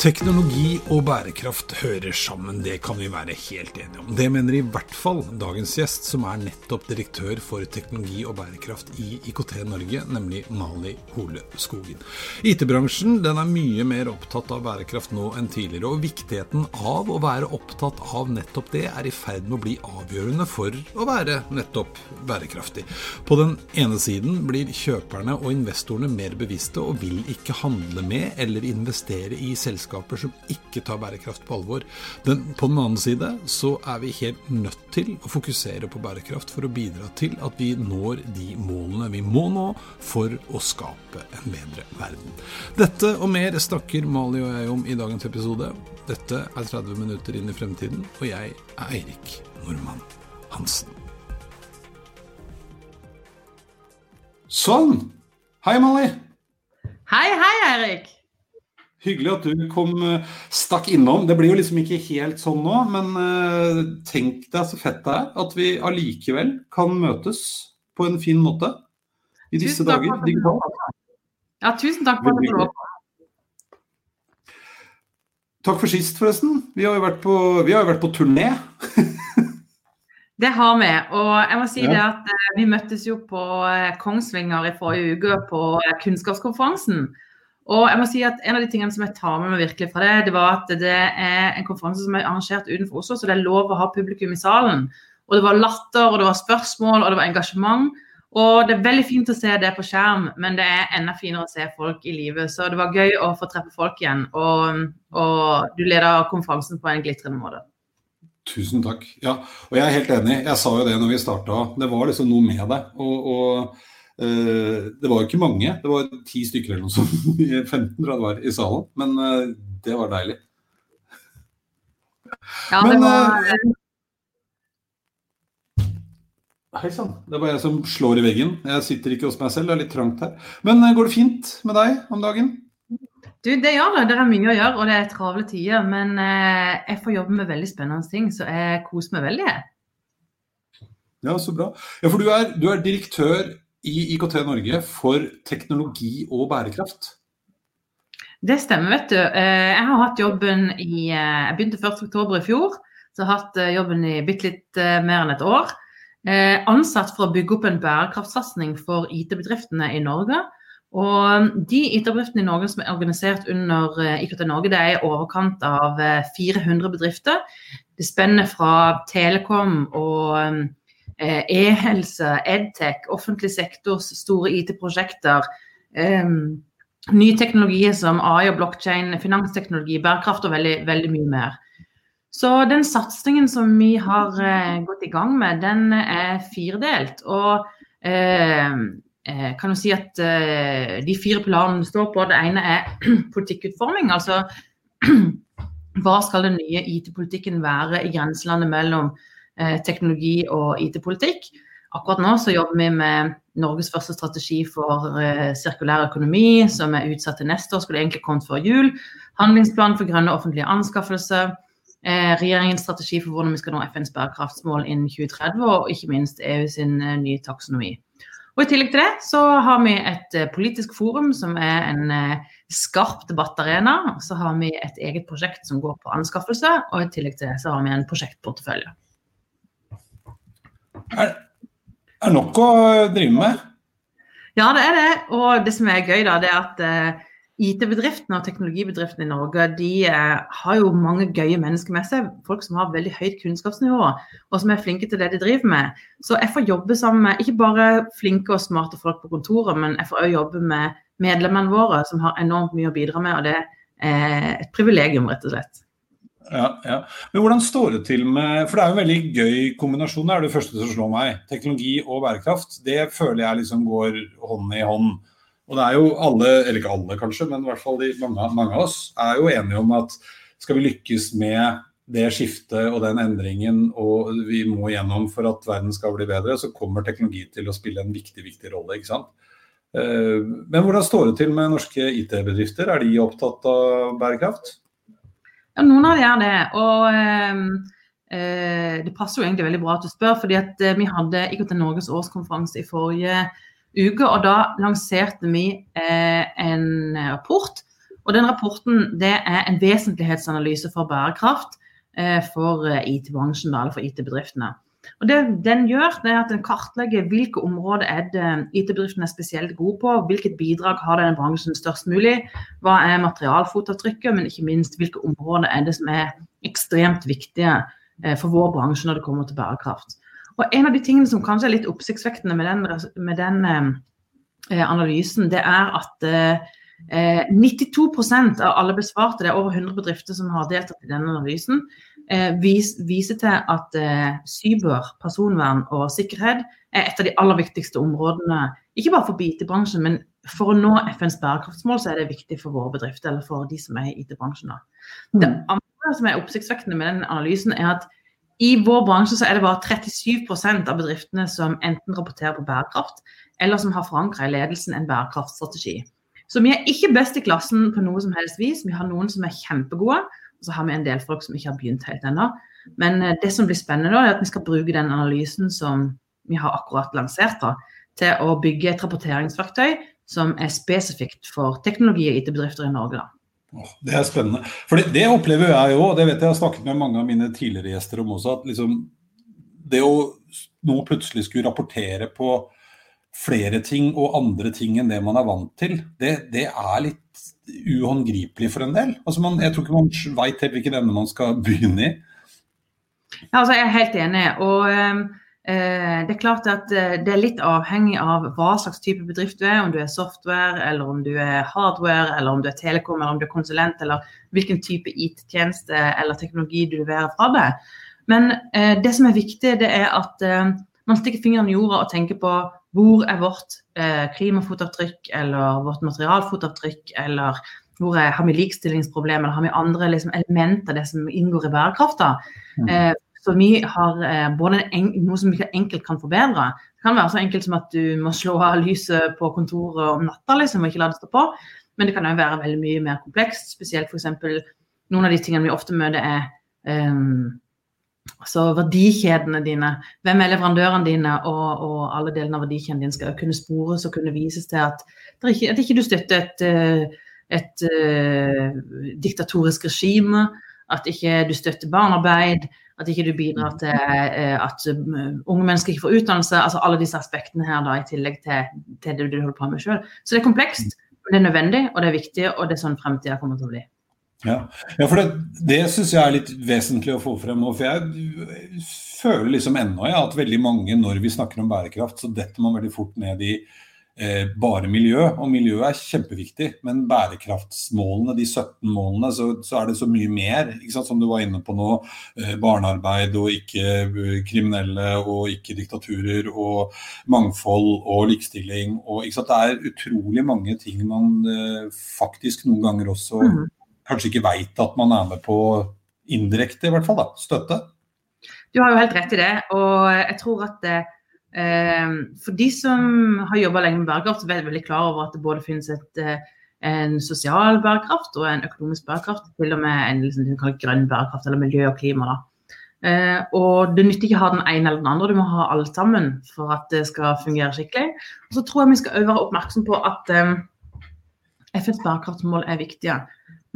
Teknologi og bærekraft hører sammen, det kan vi være helt enige om. Det mener i hvert fall dagens gjest, som er nettopp direktør for teknologi og bærekraft i IKT Norge, nemlig Mali Hole Skogen. IT-bransjen den er mye mer opptatt av bærekraft nå enn tidligere, og viktigheten av å være opptatt av nettopp det er i ferd med å bli avgjørende for å være nettopp bærekraftig. På den ene siden blir kjøperne og investorene mer bevisste og vil ikke handle med eller investere i selskaper selskaper som ikke tar bærekraft på alvor. Den, på den annen side så er vi helt nødt til å fokusere på bærekraft for å bidra til at vi når de målene vi må nå for å skape en bedre verden. Dette og mer snakker Mali og jeg om i dagens episode. Dette er 30 minutter inn i fremtiden, og jeg er Eirik Normann Hansen. Sånn! Hei, Mali. Hei, hei, Eirik. Hyggelig at du kom eh, stakk innom. Det blir jo liksom ikke helt sånn nå, men uh, tenk deg så fett det er at vi allikevel kan møtes på en fin måte i disse dager digitalt. Ja, tusen takk for at du kom. Takk for sist, forresten. Vi har jo vært på, vi har jo vært på turné. det har vi. Og jeg må si ja. det at uh, vi møttes jo på Kongsvinger i forrige uke på kunnskapskonferansen. Og jeg må si at En av de tingene som jeg tar med meg virkelig fra det, det var at det er en konferanse som er arrangert utenfor Oslo, så det er lov å ha publikum i salen. Og Det var latter, og det var spørsmål og det var engasjement. Og Det er veldig fint å se det på skjerm, men det er enda finere å se folk i live. Så det var gøy å få treffe folk igjen. Og, og du leder konferansen på en glitrende måte. Tusen takk. Ja, og jeg er helt enig. Jeg sa jo det når vi starta. Det var liksom noe med det. og, og det var jo ikke mange, det var ti stykker eller noe sånt. 15 tror jeg det var i salen. Men eh, det var deilig. Ja, men, det var eh, Hei sann. Det er bare jeg som slår i veggen. Jeg sitter ikke hos meg selv, det er litt trangt her. Men går det fint med deg om dagen? Du, Det gjør det. Det er mye å gjøre, og det er travle tider. Men jeg får jobbe med veldig spennende ting, så jeg koser meg veldig. Ja, så bra. Ja, For du er, du er direktør i IKT Norge for teknologi og bærekraft? Det stemmer, vet du. Eh, jeg har hatt jobben i eh, Jeg begynte 1.10 i fjor, så jeg har hatt eh, jobben i bitte litt mer enn et år. Ansatt for å bygge opp en bærekraftsatsing for IT-bedriftene i Norge. Og de IT-bedriftene i Norge som er organisert under IKT Norge, det er i overkant av 400 bedrifter. Det spenner fra Telekom og Eh, e-helse, Edtech, offentlig sektors store IT-prosjekter. Ny nye teknologier som AI og blokkjein, finansteknologi, bærekraft og veldig, veldig, mye mer. Så den satsingen som vi har uh, gått i gang med, den er firedelt. Og eh, kan jo si at uh, de fire planene står på, det ene er politikkutforming. Altså hva skal den nye IT-politikken være i grenselandet mellom Eh, teknologi og IT-politikk. Akkurat nå så jobber vi med Norges første strategi for uh, sirkulær økonomi, som er utsatt til neste år, skulle egentlig kommet før jul. Handlingsplan for grønne offentlige anskaffelser. Uh, regjeringens strategi for hvordan vi skal nå FNs bærekraftsmål innen 2030, og ikke minst EU sin nye taksonomi. Og I tillegg til det så har vi et politisk forum som er en skarp debattarena. Så har vi et eget prosjekt som går på anskaffelse, og i tillegg til det så har vi en prosjektportefølje er, er nok å drive med. Ja, det er det. Og det som er gøy, da, det er at uh, IT-bedriftene og teknologibedriftene i Norge de uh, har jo mange gøye mennesker med seg. Folk som har veldig høyt kunnskapsnivå og som er flinke til det de driver med. Så jeg får jobbe sammen med ikke bare flinke og smarte folk på kontoret, men jeg får òg jobbe med medlemmene våre som har enormt mye å bidra med. og det er et privilegium, rett og slett. Ja, ja. Men hvordan står det til med For det er jo en veldig gøy kombinasjon. Det er det første som slår meg. Teknologi og bærekraft. Det føler jeg liksom går hånd i hånd. Og det er jo alle, eller ikke alle kanskje, men i hvert fall de, mange, mange av oss er jo enige om at skal vi lykkes med det skiftet og den endringen og vi må gjennom for at verden skal bli bedre, så kommer teknologi til å spille en viktig, viktig rolle. ikke sant? Eh, men hvordan står det til med norske IT-bedrifter? Er de opptatt av bærekraft? Ja, noen av de er det. Og eh, eh, det passer jo egentlig veldig bra at du spør, fordi at eh, vi hadde IKT Norges årskonferanse i forrige uke, og da lanserte vi eh, en rapport. Og den rapporten det er en vesentlighetsanalyse for bærekraft eh, for IT-bransjen, eller for IT-bedriftene. Og Det den gjør, det er at den kartlegger hvilke områder er det IT-bedriften er spesielt god på, hvilket bidrag har denne bransjen størst mulig, hva er materialfotavtrykket, men ikke minst hvilke områder er det som er ekstremt viktige eh, for vår bransje når det kommer til bærekraft. Og En av de tingene som kanskje er litt oppsiktsvekkende med den, med den eh, analysen, det er at eh, 92% av alle besvarte, det er over 100 bedrifter som har deltatt i denne analysen, Eh, vis, viser til at eh, cyber, personvern og sikkerhet er et av de aller viktigste områdene, ikke bare for IT-bransjen, men for å nå FNs bærekraftsmål, så er det viktig for våre bedrifter, eller for de som er i IT-bransjen. Det mm. andre som er oppsiktsvekkende med den analysen, er at i vår bransje så er det bare 37% av bedriftene som enten rapporterer på bærekraft, eller som har forankra i ledelsen en bærekraftstrategi. Så vi er ikke best i klassen på noe som helst vis. Vi har noen som er kjempegode, så har vi en del folk som ikke har begynt helt ennå. Men eh, det som blir spennende, da, er at vi skal bruke den analysen som vi har akkurat lansert, da, til å bygge et rapporteringsverktøy som er spesifikt for teknologi- og IT-bedrifter i Norge. da. det er spennende. For det, det opplever jeg og det vet jeg har snakket med mange av mine tidligere gjester om også, at liksom, det å nå plutselig skulle rapportere på flere ting og andre ting enn det man er vant til, det, det er litt uhåndgripelig for en del. Altså man, jeg tror ikke man veit helt hvilken ende man skal begynne i. Ja, altså jeg er helt enig. og eh, Det er klart at eh, det er litt avhengig av hva slags type bedrift du er. Om du er software, eller om du er hardware, eller om du er telekom, eller om du er konsulent, eller hvilken type IT-tjeneste eller teknologi du leverer fra deg. Men eh, det som er viktig, det er at eh, man stikker fingeren i jorda og tenker på hvor er vårt eh, klimafotavtrykk eller vårt materialfotavtrykk, eller hvor er, har vi likestillingsproblemer, eller har vi andre liksom, elementer det som inngår i bærekrafta. Mm. Eh, så vi har eh, både en, noe som vi enkelt kan forbedre. Det kan være så enkelt som at du må slå av lyset på kontoret om natta liksom, og ikke la det stå på. Men det kan òg være veldig mye mer komplekst. Spesielt f.eks. noen av de tingene vi ofte møter er um, Altså verdikjedene dine. Hvem er leverandørene dine, og, og alle delene av verdikjeden din skal kunne spores og kunne vises til at, ikke, at ikke du støtter et, eh, et, et uh, diktatorisk regime, at ikke du støtter barnearbeid, at ikke du bidrar til uh, at unge mennesker ikke får utdannelse. altså Alle disse aspektene her da, i tillegg til, til det du holder på med sjøl. Så det er komplekst, men det er nødvendig, og det er viktig, og det er sånn fremtida kommer til å bli. Ja, ja for det, det syns jeg er litt vesentlig å få frem. For jeg føler liksom ennå ja, at veldig mange, når vi snakker om bærekraft, så detter man veldig fort ned i eh, bare miljø. Og miljøet er kjempeviktig, men bærekraftsmålene, de 17 målene, så, så er det så mye mer. Som du var inne på nå. Eh, barnearbeid og ikke eh, kriminelle og ikke diktaturer og mangfold og likestilling. Og, Det er utrolig mange ting man eh, faktisk noen ganger også mm kanskje ikke veit at man er med på indirekte, i hvert fall, da, støtte? Du har jo helt rett i det. Og jeg tror at eh, for de som har jobba lenge med bærekraft, så er jeg veldig klar over at det både finnes et, eh, en sosial bærekraft og en økonomisk bærekraft. Til og med en liksom, grønn bærekraft, eller miljø og klima. da. Uh, og det nytter ikke å ha den ene eller den andre, du må ha alle sammen for at det skal fungere skikkelig. Og så tror jeg vi skal være oppmerksom på at um, FNs bærekraftsmål er viktige.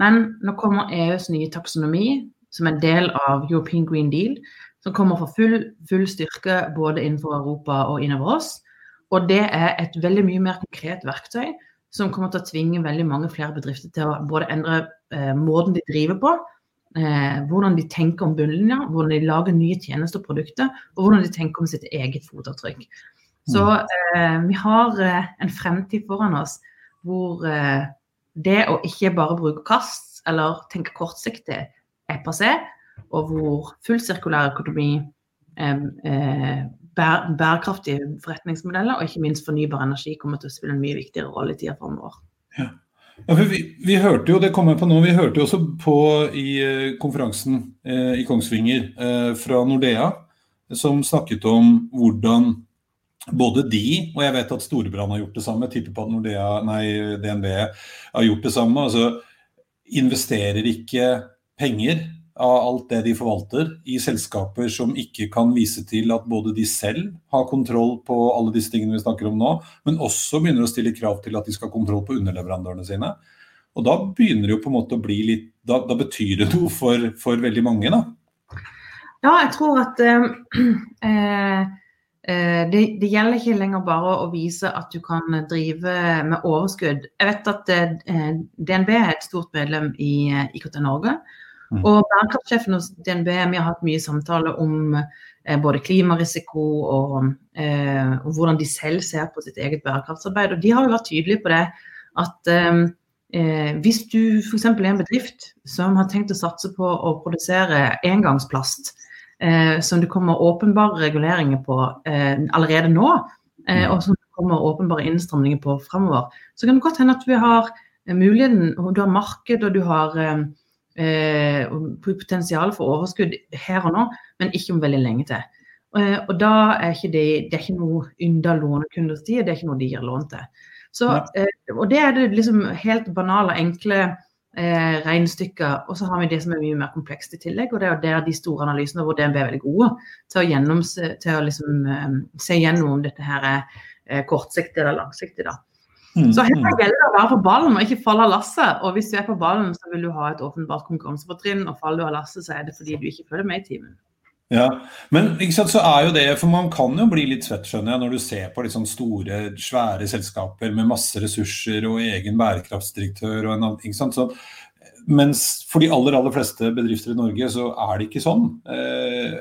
Men nå kommer EUs nye taksonomi, som er en del av European Green Deal, som kommer for full, full styrke både innenfor Europa og innover oss. Og det er et veldig mye mer konkret verktøy som kommer til å tvinge veldig mange flere bedrifter til å både endre eh, måten de driver på, eh, hvordan de tenker om bunnlinja, hvordan de lager nye tjenester og produkter, og hvordan de tenker om sitt eget fotavtrykk. Så mm. eh, vi har eh, en fremtid foran oss hvor eh, det å ikke bare bruke kast, eller tenke kortsiktig, er passé, og hvor full sirkulær økonomi, eh, eh, bærekraftige forretningsmodeller og ikke minst fornybar energi kommer til å spille en mye viktigere rolle i tida framover. Ja. Vi, vi, hørte jo det kommer på nå, vi hørte jo også på i uh, konferansen uh, i Kongsvinger fra Nordea, som snakket om hvordan både de, og jeg vet at Storebrand har gjort det samme, tipper på at Nordea, nei, DNB har gjort det samme. altså Investerer ikke penger av alt det de forvalter i selskaper som ikke kan vise til at både de selv har kontroll på alle disse tingene vi snakker om nå, men også begynner å stille krav til at de skal ha kontroll på underleverandørene sine. Og da begynner det jo på en måte å bli litt Da, da betyr det noe for, for, veldig mange, da. Ja, jeg tror at øh, eh, det, det, gjelder ikke lenger bare å vise at du kan drive med overskudd. Jeg vet at eh, DNB er et stort medlem i eh, IKT Norge. Mm. Og bærekraftsjefen hos DNB vi har hatt mye samtale om eh, både klimarisiko og, eh, og, hvordan de selv ser på sitt eget bærekraftsarbeid. Og de har jo vært tydelige på det at eh, eh hvis du f.eks. er en bedrift som har tenkt å satse på å produsere engangsplast, eh, som det kommer åpenbare reguleringer på eh, allerede nå, eh, og som det kommer åpenbare innstramninger på fremover, så kan det godt hende at du har muligheten, du har marked og du har eh, potensial for overskudd her og nå, men ikke om veldig lenge til. Eh, og da er ikke det, det er ikke noe lånekunder hos det er ikke noe de gir lån til. Så, eh, og det er det liksom helt banale, enkle eh, regnestykker. Og så har vi det som er mye mer komplekst i tillegg, og det er der de store analysene hvor DNB er veldig gode til å, gjennomse, til å liksom, eh, se gjennom om dette her er eh, kortsiktig eller langsiktig. da. Mm, så her mm. gjelder det å være på ballen og ikke falle av lasset. Og hvis du er på ballen, så vil du ha et åpenbart konkurransefortrinn. Og faller du av lasset, så er det fordi du ikke følger med i timen. Ja, men ikke sant, så er jo det, for Man kan jo bli litt svett skjønner jeg, når du ser på litt sånn store, svære selskaper med masse ressurser og egen bærekraftsdirektør. og en ikke sant, så, Mens for de aller aller fleste bedrifter i Norge så er det ikke sånn. Eh,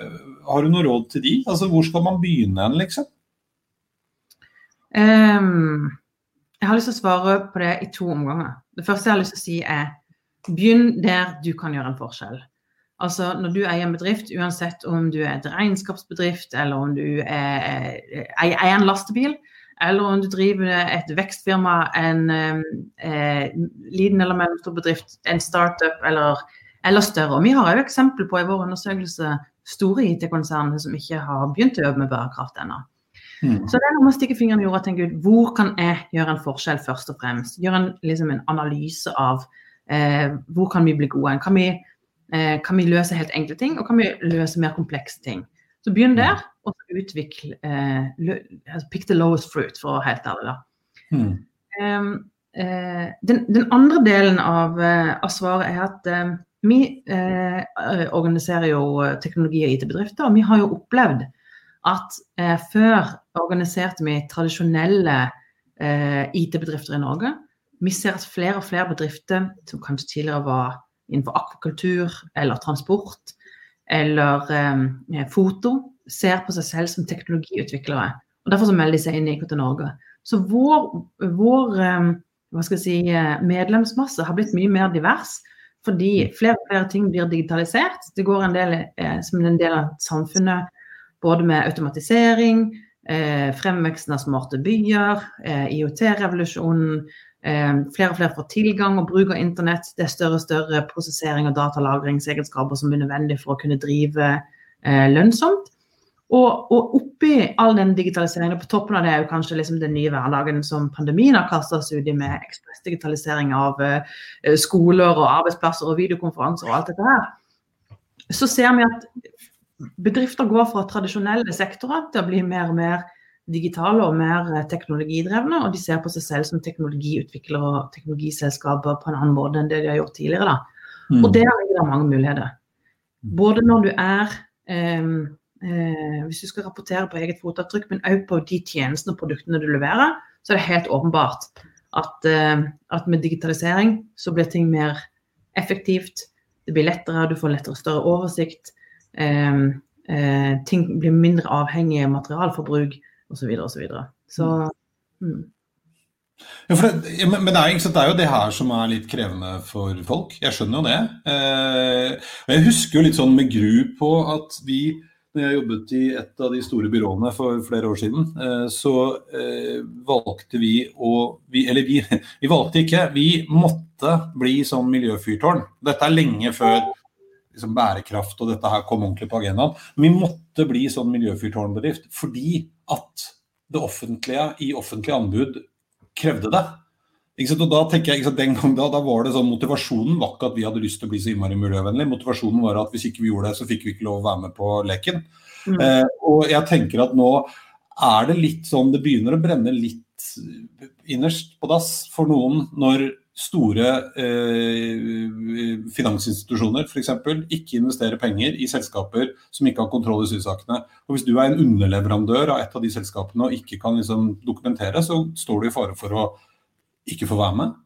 har du noe råd til de? Altså, Hvor skal man begynne hen, liksom? Um, jeg har lyst til å svare på det i to omganger. Det første jeg har lyst til å si er begynn der du kan gjøre en forskjell. Altså Når du eier en bedrift, uansett om du er et regnskapsbedrift, eller om du er, eier en lastebil, eller om du driver et vekstfirma, en eh, liten eller mellomstor bedrift, en startup eller, eller større. Og Vi har jo eksempel på i vår undersøkelse store IT-konsern som ikke har begynt å jobbe med bærekraft ennå. Mm. Så det er noe med å stikke fingeren i jorda og tenke ut hvor kan jeg gjøre en forskjell, først og fremst. Gjøre en, liksom en analyse av eh, hvor kan vi bli gode. Kan vi, eh, kan vi løse helt enkle ting, og kan vi løse mer komplekse ting. Så begynn der, mm. og utvikle eh, altså Pick the lowest fruit, for å være helt ærlig. da. Mm. Um, den, den, andre delen av, uh, av svaret er at uh, vi uh, organiserer jo teknologi- og IT-bedrifter, og vi har jo opplevd at eh, før organiserte vi tradisjonelle eh, IT-bedrifter i Norge. Vi ser at flere og flere bedrifter som kanskje tidligere var innenfor akvakultur eller transport eller eh, foto, ser på seg selv som teknologiutviklere. Og Derfor så melder de seg inn i IKT Norge. Så vår, vår eh, si, eh, medlemsmasse har blitt mye mer divers. Fordi flere og flere ting blir digitalisert. Det går en del eh, som en del av samfunnet både med automatisering, eh, fremveksten av smarte byer, eh, IOT-revolusjonen. Eh, flere og flere får tilgang og bruk av internett. Det er større og større prosessering og datalagringsegenskaper som er nødvendig for å kunne drive eh, lønnsomt. Og, og, oppi all den digitaliseringen, på toppen av det er jo kanskje liksom den nye hverdagen som pandemien har kasta oss ut i, med ekspressdigitalisering av uh, skoler og arbeidsplasser og videokonferanser og alt dette her, så ser vi at bedrifter går fra tradisjonelle sektorer til å bli mer og mer digitale og mer eh, teknologidrevne, og de ser på seg selv som teknologiutviklere og teknologiselskaper på en annen måte enn det de har gjort tidligere. Mm. Og der har det mange muligheter. Både når du er eh, eh, Hvis du skal rapportere på eget fotavtrykk, men også på de tjenestene og produktene du leverer, så er det helt åpenbart at, eh, at med digitalisering så blir ting mer effektivt. Det blir lettere, du får lettere større oversikt. Ehm, eh, ting blir mindre avhengig av materialforbruk osv. osv. Så, så mm. Ja, det, men det er, det er, jo det her som er litt krevende for folk. Jeg skjønner jo det. Eh, jeg husker jo litt sånn med gru på at vi, når jeg jobbet i et av de store byråene for flere år siden, eh, så eh, valgte vi å vi, Eller vi, vi valgte ikke. Vi måtte bli sånn miljøfyrtårn. Dette er lenge før liksom, bærekraft og dette her kom ordentlig på agendaen. Vi måtte bli sånn miljøfyrtårnbedrift fordi at det offentlige i offentlige anbud krevde det. Og da tenker jeg, den gang da, da var det sånn, Motivasjonen var ikke at vi hadde lyst til å bli så innmari miljøvennlig. Motivasjonen var at hvis ikke vi gjorde det, så fikk vi ikke lov å være med på leken. Mm. Eh, og jeg tenker at nå er det litt sånn Det begynner å brenne litt innerst på dass for noen når store eh, finansinstitusjoner f.eks. ikke investerer penger i selskaper som ikke har kontroll i sysakene. Og Hvis du er en underleverandør av et av de selskapene og ikke kan liksom dokumentere, så står du i fare for å ikke få være med.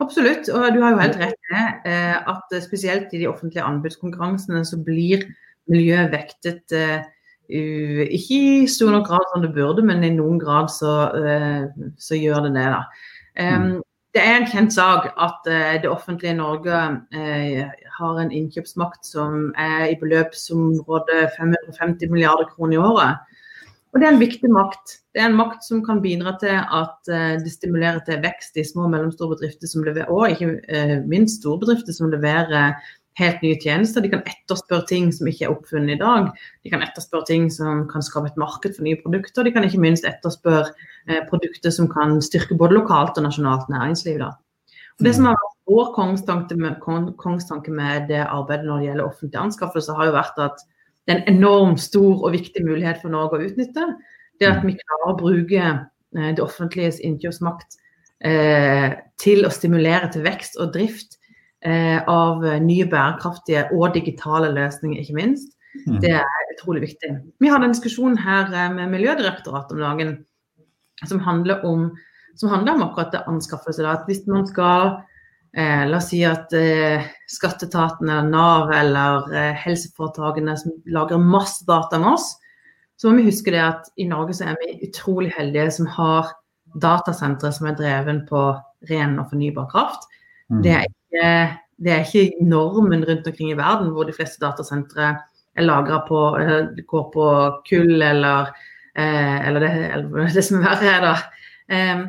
Absolutt, og du har jo helt rett i det. Eh, at spesielt i de offentlige anbudskonkurransene så blir miljøet vektet uh, ikke i stor nok grad som det burde, men i noen grad så, uh, så gjør det det. da. Um, det er en kjent sak at uh, det offentlige Norge uh, har en innkjøpsmakt som er i beløpsområdet 550 milliarder kroner i året. Og det er en viktig makt. Det er en makt som kan bidra til at uh, det stimulerer til vekst i små og mellomstore bedrifter som leverer, og ikke minst store bedrifter som leverer helt nye tjenester. De kan etterspørre ting som ikke er oppfunnet i dag. De kan etterspørre ting som kan skape et marked for nye produkter. De kan ikke minst etterspørre eh, produkter som kan styrke både lokalt og nasjonalt næringsliv. Det som har vært vår kongstanke med, kongstanke med det arbeidet når det gjelder offentlige anskaffelser, har jo vært at det er en enormt stor og viktig mulighet for Norge å utnytte. Det at vi klarer å bruke eh, det offentliges innkjøpsmakt eh, til å stimulere til vekst og drift av nye bærekraftige og digitale løsninger, ikke minst. Mm. Det er utrolig viktig. Vi hadde en diskusjon her eh, med Miljødirektoratet om dagen som handler om, som handler om akkurat det anskaffelse. At hvis man skal eh, La oss si at eh, skatteetaten eller Nav eller eh, helseforetakene som lager masse data med oss, så må vi huske det at i Norge så er vi utrolig heldige som har datasentre som er dreven på ren og fornybar kraft. Mm. Det er ikke, det er ikke normen rundt omkring i verden hvor de fleste datasentre er lagra på går på kull eller, eh, eller, det, eller det, som er verre er, da. Um,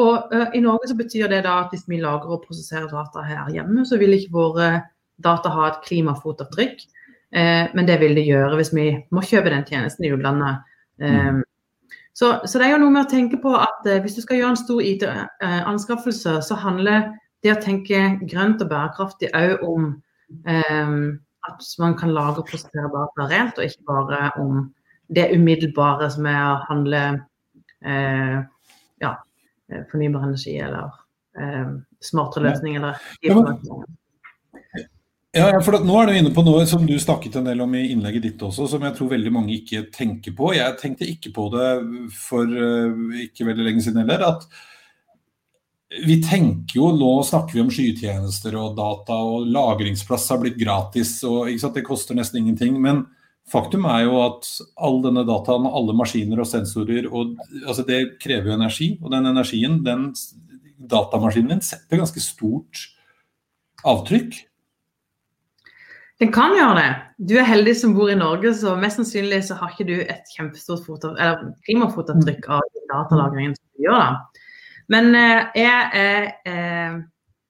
og uh, I Norge så betyr det da at hvis vi lagrer og prosesserer data her hjemme, så vil ikke våre data ha et klimafotavtrykk. Men det vil det gjøre hvis vi må kjøpe den tjenesten i utlandet. Um, så, så, det er jo noe med å tenke på at hvis du skal gjøre en stor IT-anskaffelse, så handler det å tenke grønt og bærekraftig òg om um, at man kan lage og prosessere data rent, og ikke bare om det umiddelbare som er å handle uh, ja, fornybar energi eller uh, smartere løsninger. Eller, ja, for Nå er du inne på noe som du snakket en del om i innlegget ditt også, som jeg tror veldig mange ikke tenker på. Jeg tenkte ikke på det for uh, ikke veldig lenge siden heller. at vi tenker jo, Nå snakker vi om skytjenester og data, og lagringsplass har blitt gratis. og Det koster nesten ingenting. Men faktum er jo at all denne dataen, alle maskiner og sensorer, og, altså det krever jo energi. Og den energien, den datamaskinen din, setter ganske stort avtrykk. Den kan gjøre det. Du er heldig som bor i Norge, så mest sannsynlig så har ikke du et kjempestort klimafotavtrykk av datalagringen som du gjør. da. Men eh, jeg er, eh,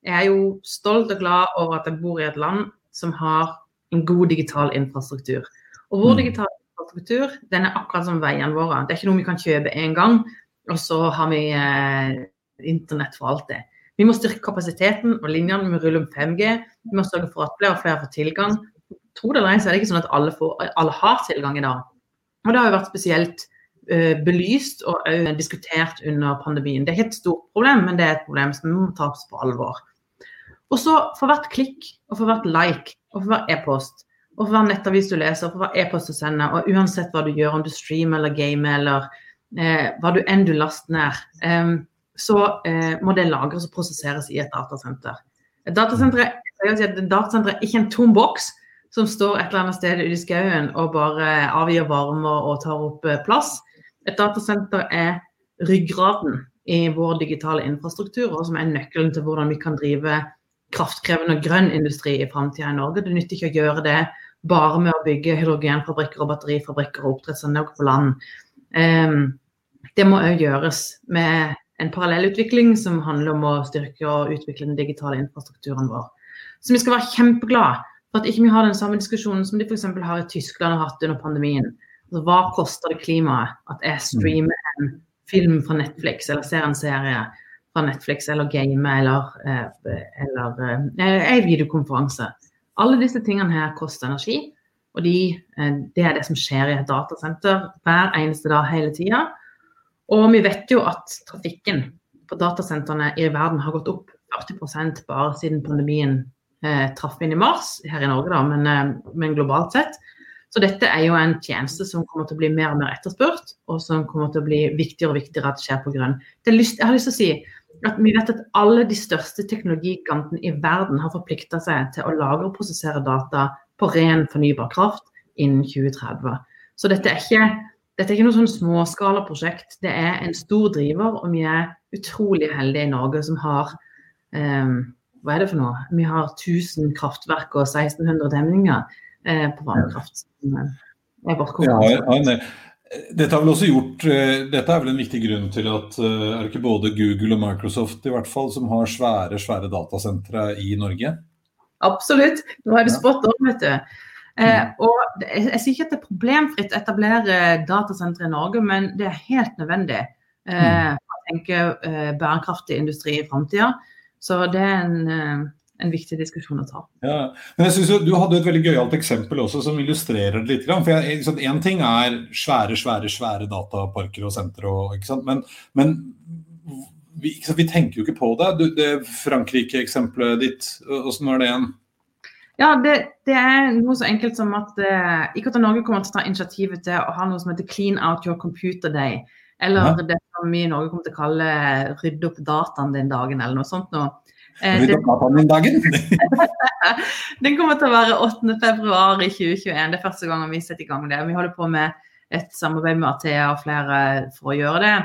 jeg er jo stolt og glad over at jeg bor i et land som har en god digital infrastruktur. Og vår mm. digitale infrastruktur den er akkurat som veiene våre. Det er ikke noe vi kan kjøpe én gang, og så har vi eh, internett for alt det. Vi må styrke kapasiteten og linjene. Vi må rulle om 5G. Vi må sørge for at flere og flere får tilgang. Tro det eller ei, så er det ikke sånn at alle, får, alle har tilgang i dag. Og det har jo vært spesielt Eh, belyst og diskutert under pandemien. Det er ikke et stort problem, men det er et problem som må tas på alvor. Og så for hvert klikk, og for hvert like, og for hver e-post, og for hver nettavis du leser, og for hver e-post du sender, og uansett hva du gjør, om du streamer eller gamer eller eh, hva du enn du laster ned, eh, så eh, må det lagres og prosesseres i et datasenter. Et datasenter, si et datasenter er ikke en tom boks som står et eller annet sted ute i skauen og bare avgir varme og tar opp eh, plass. Et datasenter er ryggraden i vår digitale infrastruktur, og som er nøkkelen til hvordan vi kan drive kraftkrevende og grønn industri i framtida i Norge. Det nytter ikke å gjøre det bare med å bygge hydrogenfabrikker og batterifabrikker og oppdrettsanlegg på land. Um, det må òg gjøres med en parallellutvikling som handler om å styrke og utvikle den digitale infrastrukturen vår. Så vi skal være kjempeglade for at ikke vi har den samme diskusjonen som de f.eks. har i Tyskland og hatt under pandemien. Altså, hva koster det klimaet at jeg streamer en film fra Netflix eller ser en serie fra Netflix eller game eller, eh, eller eh, en videokonferanse? Alle disse tingene her koster energi. Og de, eh, det er det som skjer i et datasenter hver eneste dag hele tida. Og vi vet jo at trafikken på datasentrene i verden har gått opp 40 bare siden pandemien eh, traff inn i mars, her i Norge da, men, men, globalt sett. Så dette er jo en tjeneste som kommer til å bli mer og mer etterspurt, og som kommer til å bli viktigere og viktigere at skjer på grunn. Lyst, jeg har lyst til å si at vi vet at alle de største teknologigantene i verden har forplikta seg til å lagre og prosessere data på ren fornybar kraft innen 2030. Så dette er ikke dette er ikke noe sånn småskalaprosjekt. Det er en stor driver, og vi er utrolig heldige i Norge som har um, Hva er det for noe? Vi har 1000 kraftverk og 1600 demninger på vannkraft. Ja, ja, dette, gjort, uh, dette er vel en viktig grunn til at er det ikke både Google og Microsoft i hvert fall som har svære svære datasentre i Norge? Absolutt. Nå er det spot on, vet du. Eh, mm. og jeg, jeg, sier ikke at det er problemfritt å etablere datasentre i Norge, men det er helt nødvendig eh, mm. å tenke eh, bærekraftig industri i framtida. Så det er en, eh, en, viktig diskusjon å ta. Ja, men jeg synes Du hadde et veldig gøyalt eksempel også som illustrerer det litt. for Én ting er svære svære, svære dataparker og sentre, men, men vi, vi, tenker jo ikke på det. Du, det Frankrike-eksempelet ditt, åssen var det igjen? Ja, det, det, er noe så enkelt som at ikke IKT Norge kommer til å ta initiativet til å ha noe som heter Clean out your computer day. Eller ja. det som vi i Norge kommer til å kalle rydde opp dataen din dagen, eller noe sånt noe. Din dagen? den kommer til å være 8. februar i 2021. Det er første gang vi setter i gang det. Vi holder på med et samarbeid med Athea og flere for å gjøre det.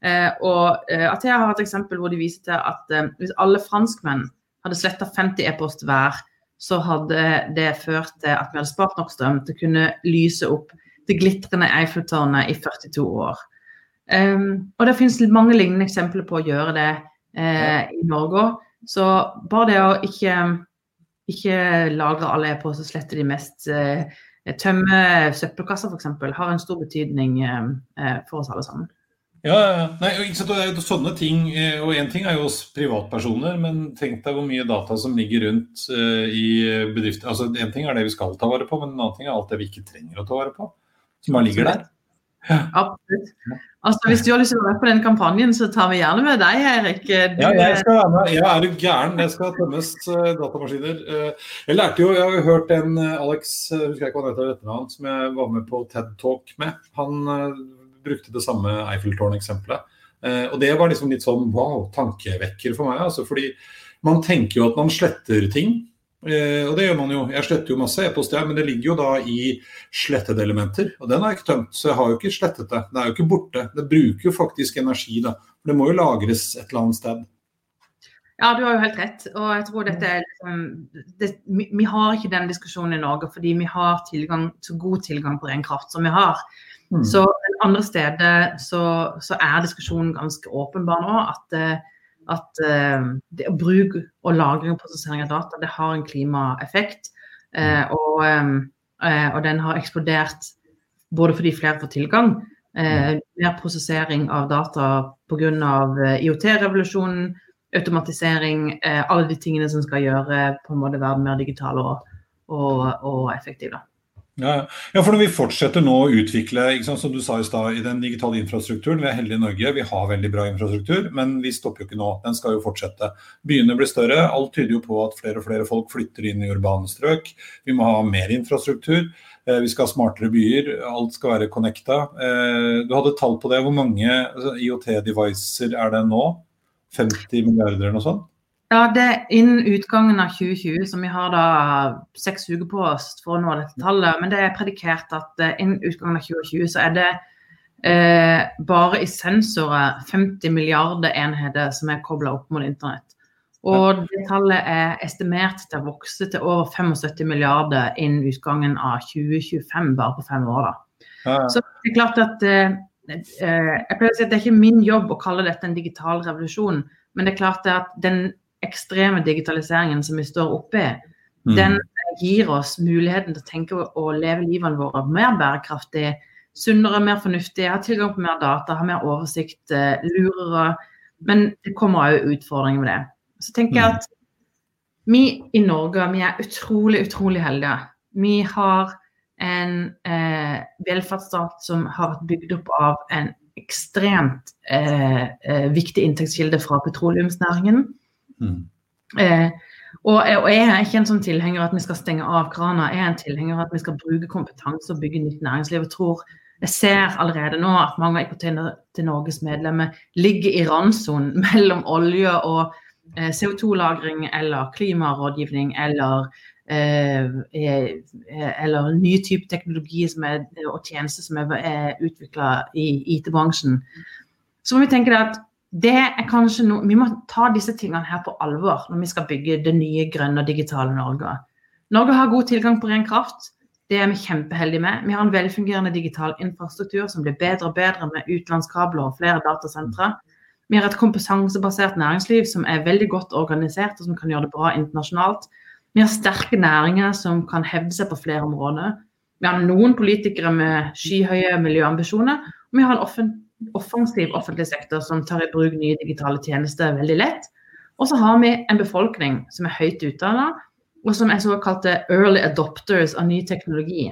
Uh, og Athea har et eksempel hvor de viser til at hvis alle franskmenn hadde sletta 50 e-post hver, så hadde det ført til at vi hadde spart nok strøm til å kunne lyse opp det glitrende Eiffeltårnet i 42 år. Um, og det finnes mange lignende eksempler på å gjøre det uh, i Norge òg. Så bare det å ikke, ikke lagre alle e-poster, slette de mest eh, Tømme søppelkasser f.eks. har en stor betydning eh, for oss alle sammen. Ja, Nei, det er jo sånne ting, eh, og Én ting er jo oss privatpersoner, men tenk deg hvor mye data som ligger rundt uh, i bedrifter. Altså, Én ting er det vi skal ta vare på, men en annen ting er alt det vi ikke trenger å ta vare på. Som bare ligger der. Ja. Absolutt. Altså, Hvis du har lyst til å være med på den kampanjen, så tar vi gjerne med deg, Erik. Du... Ja, jeg skal være med. Jeg er jo gæren. Jeg skal tømmes uh, datamaskiner. Uh, jeg lærte jo, jeg har jo hørt en Alex, husker jeg ikke hva han heter, som jeg var med på TED Talk med. Han brukte det samme Eiffeltårn-eksempelet. Eh, og det var liksom litt sånn wow, tankevekker for meg. Altså, fordi man tenker jo at man sletter ting. Eh, og det gjør man jo. Jeg sletter jo masse e-post, men det ligger jo da i slettede elementer. Og den har jeg ikke tømt, så jeg har jo ikke slettet det. Det er jo ikke borte. Det bruker jo faktisk energi, da. For det må jo lagres et eller annet sted. Ja, du har jo helt rett. Og jeg tror dette er liksom det, vi, vi, har ikke den diskusjonen i Norge fordi vi har tilgang, så god tilgang på ren kraft som vi har. Mm. Så andre steder så, så, er diskusjonen ganske åpenbar nå. At, eh, at uh, det å bruke og lagring og prosessering av data det har en klimaeffekt. Uh, og, um, uh, og, den har eksplodert både fordi flere får tilgang, mer prosessering av data pga. IOT-revolusjonen, automatisering, alle de tingene som skal gjøre på en måte verden mer digital og, og, og effektiv. Da. Ja, ja, for når vi fortsetter nå å utvikle sant, som du sa i sted, i den digitale infrastrukturen Vi er heldige i Norge, vi har veldig bra infrastruktur, men vi stopper jo ikke nå. Den skal jo fortsette. Byene blir større. Alt tyder jo på at flere og flere folk flytter inn i urbane strøk. Vi må ha mer infrastruktur. Eh, vi skal ha smartere byer. Alt skal være connecta. Eh, du hadde tall på det. Hvor mange altså, IOT-devicer er det nå? 50 milliarder eller noe sånt? Ja, det er Innen utgangen av 2020, som vi har da seks uker på oss for å nå dette tallet, men det er predikert at uh, innen utgangen av 2020 så er det eh, bare i sensorer 50 milliarder enheter som er kobla opp mot internett. Og det tallet er estimert til å vokse til over 75 milliarder innen utgangen av 2025, bare på fem år. da. Så det er klart at eh, eh, jeg pleier å si at Det er ikke min jobb å kalle dette en digital revolusjon, men det er klart at den ekstreme digitaliseringen som vi står oppe i, mm. den gir oss muligheten til å tenke og leve livene våre mer bærekraftig, sunnere, mer fornuftig, ha tilgang på mer data, ha mer oversikt, eh, lurere. Men det kommer òg utfordringer med det. Så tenker jeg mm. at vi i Norge vi er utrolig, utrolig heldige. Vi har en eh, velferdsstat som har vært bygd opp av en ekstremt eh, eh, viktig inntektskilde fra petroleumsnæringen. Mm. Eh, og, og, jeg er ikke en sånn tilhenger at vi skal stenge av krana. Jeg er en tilhenger at vi skal bruke kompetanse og bygge nytt næringsliv. Jeg tror jeg ser allerede nå at mange av IKT til Norges medlemmer ligger i randsonen mellom olje og Eh, CO2-lagring eller klimarådgivning eller, eh, eh, eller ny type teknologi er, og tjenester som er, er utvikla i IT-bransjen. Så må vi tenke at det er kanskje noe vi må ta disse tingene her på alvor når vi skal bygge det nye grønne og digitale Norge. Norge har god tilgang på ren kraft. Det er vi kjempeheldige med. Vi har en velfungerende digital infrastruktur som blir bedre og bedre med utenlandskabler og flere datasentre. Vi har et kompetansebasert næringsliv som er veldig godt organisert og som kan gjøre det bra internasjonalt. Vi har sterke næringer som kan hevde seg på flere områder. Vi har noen politikere med skyhøye miljøambisjoner. Og vi har en offen offensiv offentlig sektor som tar i bruk nye digitale tjenester veldig lett. Og så har vi en befolkning som er høyt utdanna, og som er såkalte early adopters av ny teknologi.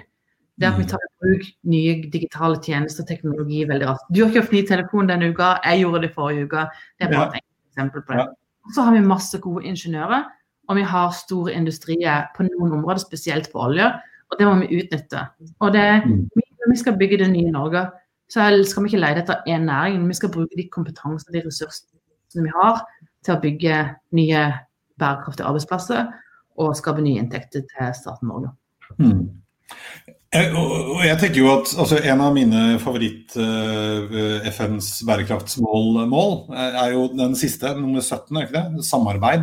Det at vi mm. tar i bruk nye digitale tjenester og teknologi veldig raskt. Du har ikke ny telefon denne uka, jeg gjorde det forrige uke. Det er bare et eksempel på det. Så har vi masse gode ingeniører, og vi har store industrier på noen områder, spesielt på olje. Og det må vi utnytte. Og det, mm. vi skal bygge det nye Norge, så skal vi ikke lete etter én næring, vi skal bruke de kompetansene og de ressursene vi har, til å bygge nye bærekraftige arbeidsplasser og skape nye inntekter til staten Norge. Mm. Jeg, og jeg tenker jo at altså, En av mine favoritt-FNs uh, bærekraftsmål mål, er jo den siste, nummer 17, er ikke det? Samarbeid.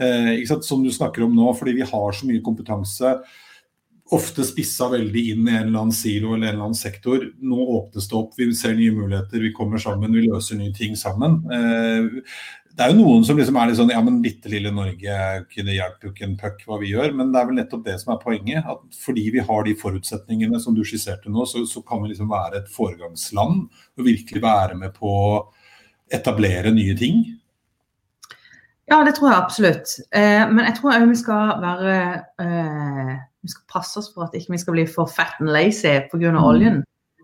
Uh, ikke? Som du snakker om nå, fordi vi har så mye kompetanse. Ofte spissa veldig inn i en eller annen silo eller en eller annen sektor. Nå åpnes det opp, vi ser nye muligheter, vi kommer sammen, vi løser nye ting sammen. Uh, det er jo noen som liksom er litt sånn Ja, men bitte lille Norge, det hjelper jo ikke en puck hva vi gjør. Men det er vel nettopp det som er poenget. at Fordi vi har de forutsetningene som du skisserte nå, så, så kan vi liksom være et foregangsland og virkelig være med på å etablere nye ting. Ja, det tror jeg absolutt. Eh, men jeg tror òg vi skal være eh, Vi skal passe oss for at ikke vi skal bli for fat and lazy pga. Mm. oljen.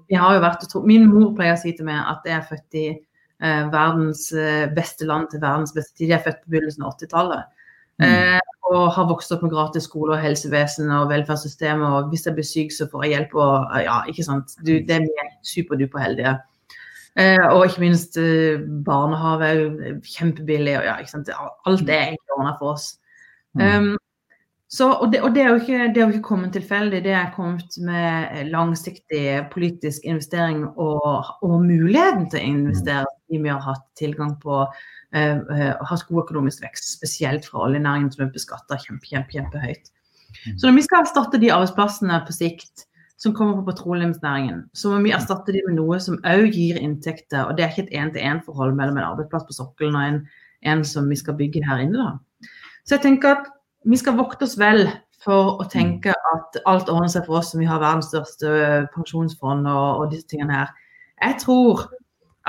Vi har jo vært, Min mor pleier å si til meg at jeg er født i eh, verdens eh, beste land til verdens beste tid. Jeg er født på begynnelsen av 80-tallet. Mm. Eh, og har vokst opp med gratis skole og helsevesen og velferdssystemet. Og hvis jeg blir syk, så får jeg hjelp. Og ja, ikke sant. Du, det er vi superduper heldige. Eh, og ikke minst eh, barnehage er jo kjempebillig. Og ja, ikke sant. Alt det er egentlig ordna for oss. Mm. Um, så, og, det, og det, er jo ikke, det er jo ikke kommet tilfeldig, det er kommet med langsiktig politisk investering og, og muligheten til å investere i vi har hatt tilgang på uh, uh, hatt god økonomisk vekst, spesielt fra oljenæringen som er beskatta kjempe, kjempe, kjempehøyt. Mm. Så når vi skal erstatte de arbeidsplassene på sikt som kommer på petroleumsnæringen, så må vi erstatte de med noe som òg gir inntekter. Og det er ikke et én-til-én-forhold mellom en arbeidsplass på sokkelen og en, en som vi skal bygge her inne. da. Så jeg tenker at vi skal vokte oss vel for å tenke at alt ordner seg for oss som vi har verdens største pensjonsfond og, og disse tingene her. Jeg tror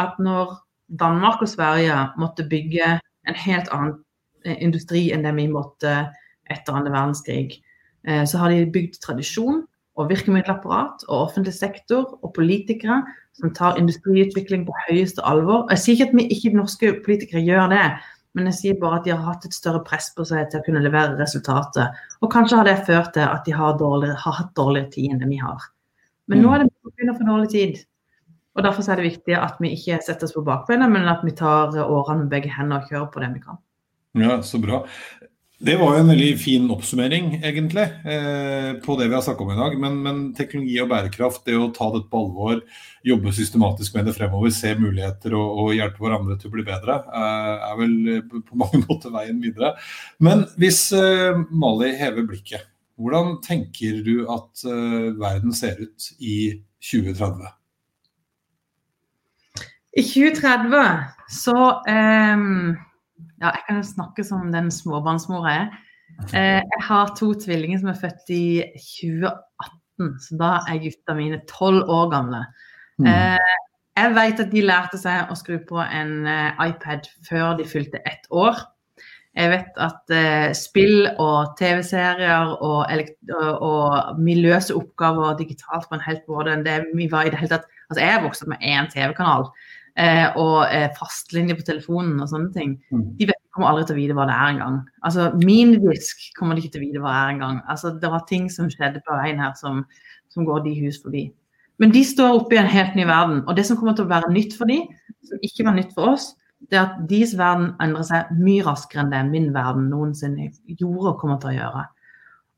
at når Danmark og Sverige måtte bygge en helt annen eh, industri enn det vi måtte etter andre verdenskrig, eh, så har de bygd tradisjon og virkemiddelapparat og offentlig sektor og politikere som tar industriutvikling på høyeste alvor. Jeg sier ikke at vi ikke norske politikere gjør det, men jeg sier bare at de har hatt et større press på seg til å kunne levere resultater. Og kanskje har det ført til at de har, dårlig, har hatt dårligere tid enn det vi har. Men nå er det begynner å få dårlig tid. Og Derfor er det viktig at vi ikke setter oss på bakbeina, men at vi tar årene med begge hender og kjører på det vi kan. Ja, så bra. Det var jo en veldig fin oppsummering, egentlig, eh, på det vi har snakket om i dag. Men, men, teknologi og bærekraft, det å ta dette på alvor, jobbe systematisk med det fremover, se muligheter og, og hjelpe hverandre til å bli bedre, eh, er vel på mange måter veien videre. Men hvis eh, Mali hever blikket, hvordan tenker du at eh, verden ser ut i 2030? I 2030 så um ja, jeg kan jo snakke som den småbarnsmora jeg er. Eh, jeg har to tvillinger som er født i 2018, så da er gutta mine tolv år gamle. Mm. Eh, jeg vet at de lærte seg å skru på en eh, iPad før de fylte ett år. Jeg vet at eh, spill og TV-serier og, og, og miljøse oppgaver digitalt på en helt måte enn det vi var i det hele tatt. Altså, jeg er vokst opp med én TV-kanal eh, og eh, fastlinje på telefonen og sånne ting. Mm. De vet, kommer aldri til å vite hva det er engang. Altså, min disk kommer de ikke til å vite hva det er engang. Altså, det var ting som skjedde på veien her som, som går de hus forbi. Men de står oppe i en helt ny verden. Og det som kommer til å være nytt for de, som ikke var nytt for oss, det er at deres verden endrer seg mye raskere enn det min verden noensinne gjorde og kommer til å gjøre.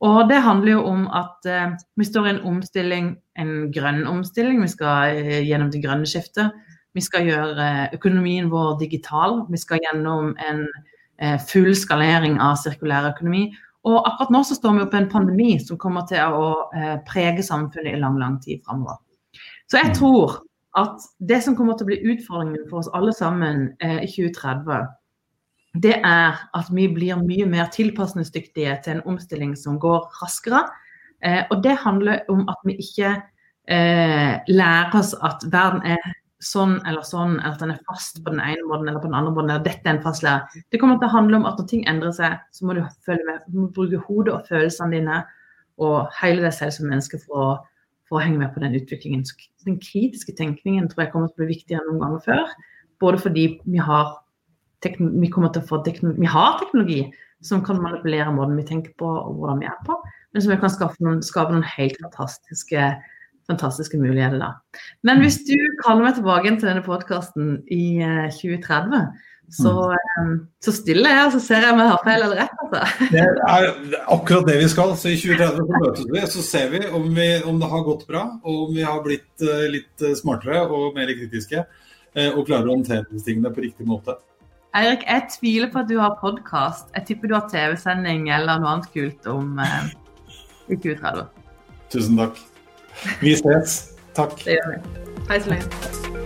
Og det handler jo om at eh, vi står i en omstilling, en grønn omstilling. Vi skal eh, gjennom det grønne skiftet. Vi skal gjøre økonomien vår digital. Vi skal gjennom en eh, full skalering av sirkulær økonomi. Og akkurat nå så står vi oppe i en pandemi som kommer til å eh, prege samfunnet i lang, lang tid framover. Så jeg tror at det som kommer til å bli utfordringen for oss alle sammen eh, i 2030, det er at vi blir mye mer tilpasningsdyktige til en omstilling som går raskere. og det handler om at vi ikke lærer oss at verden er sånn eller sånn, eller at den er fast på den ene måten eller på den andre måten, eller dette er en fast lærer. Det kommer til å handle om at når ting endrer seg, så må du følge med. Du må bruke hodet og følelsene dine og hele deg selv som menneske for å, for å henge med på den utviklingen. Så den kritiske tenkningen tror jeg kommer til å bli viktigere enn noen ganger før. Både fordi vi har, vi vi har teknologi som kan manipulere måten vi tenker på og hvordan vi er på, men som kan skape noen, skape noen helt fantastiske fantastiske muligheter da. Men hvis du kaller meg tilbake til denne podkasten i 2030, eh, så, mm. så stiller jeg, og så ser jeg om jeg har feil eller rett. Altså. Det er akkurat det vi skal. Så i 2030 så møtes vi, så ser vi om, vi om, det har gått bra, og om vi har blitt uh, litt smartere og mer kritiske. Og klarer å håndtere tingene på riktig måte. Eirik, jeg tviler på at du har podkast. Jeg tipper du har TV-sending eller noe annet kult om eh, i 2030. Tusen takk. Vi ses. Takk. Det gjør vi. Hei så lenge.